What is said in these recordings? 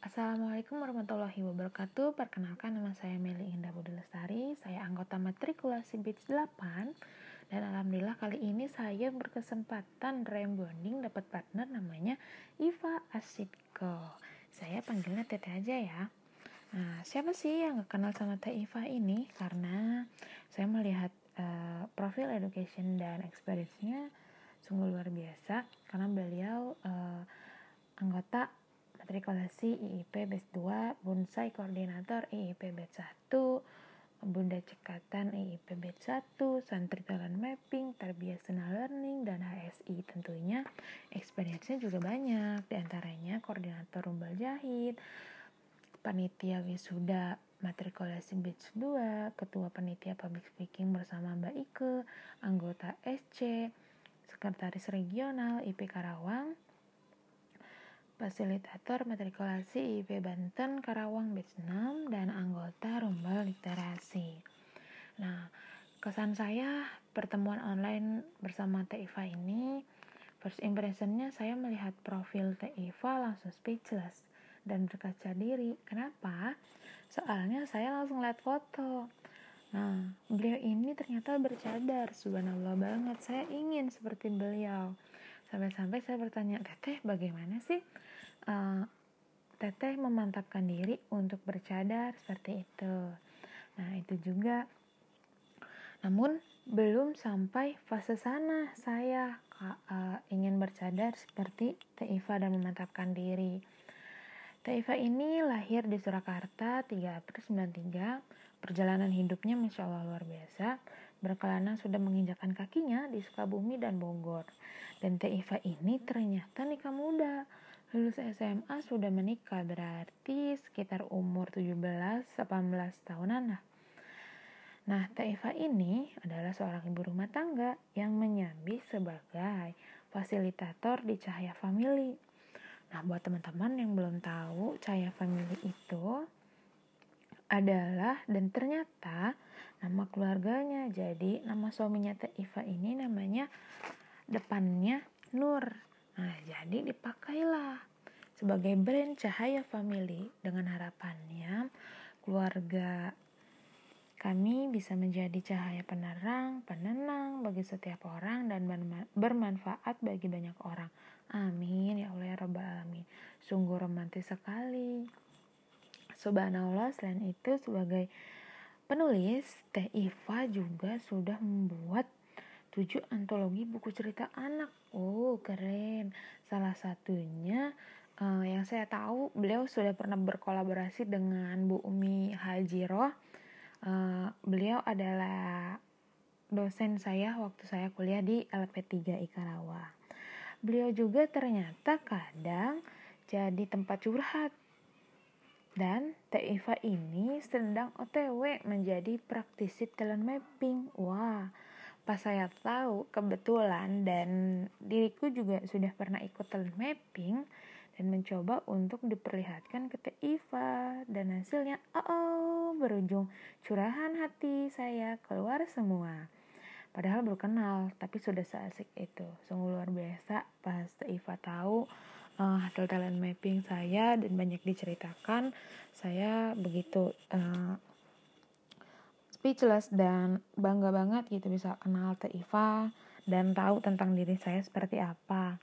Assalamualaikum warahmatullahi wabarakatuh. Perkenalkan nama saya Meli Indah Budi Lestari. Saya anggota matrikulasi BITS 8 dan alhamdulillah kali ini saya berkesempatan rembonding dapat partner namanya Iva Asidko. Saya panggilnya Tete aja ya. Nah, siapa sih yang gak kenal sama Teh Iva ini? Karena saya melihat uh, profil education dan experience-nya sungguh luar biasa karena beliau uh, anggota matrikulasi IIP BES 2, Bonsai Koordinator IIP BES 1, Bunda Cekatan IIP BES 1, Santri Talent Mapping, Terbiasana Learning, dan HSI tentunya. Experience-nya juga banyak, di antaranya Koordinator Rumbal Jahit, Panitia Wisuda Matrikulasi Batch 2, Ketua Panitia Public Speaking bersama Mbak Ike, anggota SC, Sekretaris Regional IP Karawang, fasilitator matrikulasi IP Banten Karawang Batch 6 dan anggota Rumbal Literasi. Nah, kesan saya pertemuan online bersama Teiva ini first impressionnya saya melihat profil Teiva langsung speechless dan berkaca diri. Kenapa? Soalnya saya langsung lihat foto. Nah, beliau ini ternyata bercadar, subhanallah banget. Saya ingin seperti beliau. Sampai-sampai saya bertanya, Teteh bagaimana sih uh, Teteh memantapkan diri untuk bercadar seperti itu. Nah, itu juga. Namun, belum sampai fase sana saya uh, ingin bercadar seperti Teh Iva dan memantapkan diri. Teh Iva ini lahir di Surakarta 3 April 93. Perjalanan hidupnya Masya Allah luar biasa. Berkelana sudah menginjakan kakinya di Sukabumi dan Bogor. Dan Teh ini ternyata nikah muda Lulus SMA sudah menikah berarti sekitar umur 17-18 tahunan lah. Nah, Teh ini adalah seorang ibu rumah tangga yang menyambi sebagai fasilitator di Cahaya Family. Nah, buat teman-teman yang belum tahu, Cahaya Family itu adalah dan ternyata nama keluarganya. Jadi, nama suaminya Teh Eva ini namanya depannya Nur. Nah, jadi dipakailah sebagai brand Cahaya Family dengan harapannya keluarga kami bisa menjadi cahaya penerang, penenang bagi setiap orang dan bermanfaat bagi banyak orang. Amin ya Allah ya Rabbal Alamin. Sungguh romantis sekali. Subhanallah selain itu sebagai penulis Teh Iva juga sudah membuat tujuh antologi buku cerita anak. Oh, keren. Salah satunya uh, yang saya tahu beliau sudah pernah berkolaborasi dengan Bu Umi Hajiro. Uh, beliau adalah dosen saya waktu saya kuliah di LP3 Ikarawa. Beliau juga ternyata kadang jadi tempat curhat. Dan Teh Iva ini sedang OTW menjadi praktisi talent mapping. Wah, pas saya tahu kebetulan dan diriku juga sudah pernah ikut talent mapping dan mencoba untuk diperlihatkan ke Teh Iva dan hasilnya oh, oh berujung curahan hati saya keluar semua padahal baru kenal tapi sudah seasik itu sungguh luar biasa pas Teh Iva tahu hasil talent mapping saya dan banyak diceritakan saya begitu uh, speechless dan bangga banget gitu bisa kenal Teh Iva dan tahu tentang diri saya seperti apa.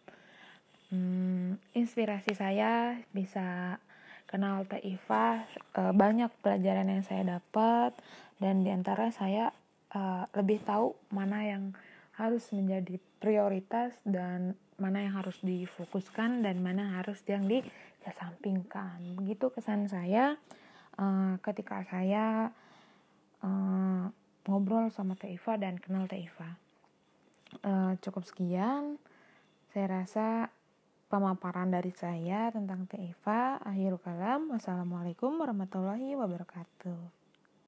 Hmm, inspirasi saya bisa kenal Teh Iva e, banyak pelajaran yang saya dapat dan di antara saya e, lebih tahu mana yang harus menjadi prioritas dan mana yang harus difokuskan dan mana harus yang dikesampingkan. Begitu kesan saya e, ketika saya uh, ngobrol sama Teh Iva dan kenal Teh Iva. Uh, cukup sekian. Saya rasa pemaparan dari saya tentang Teh Iva. Akhirul kalam. Wassalamualaikum warahmatullahi wabarakatuh.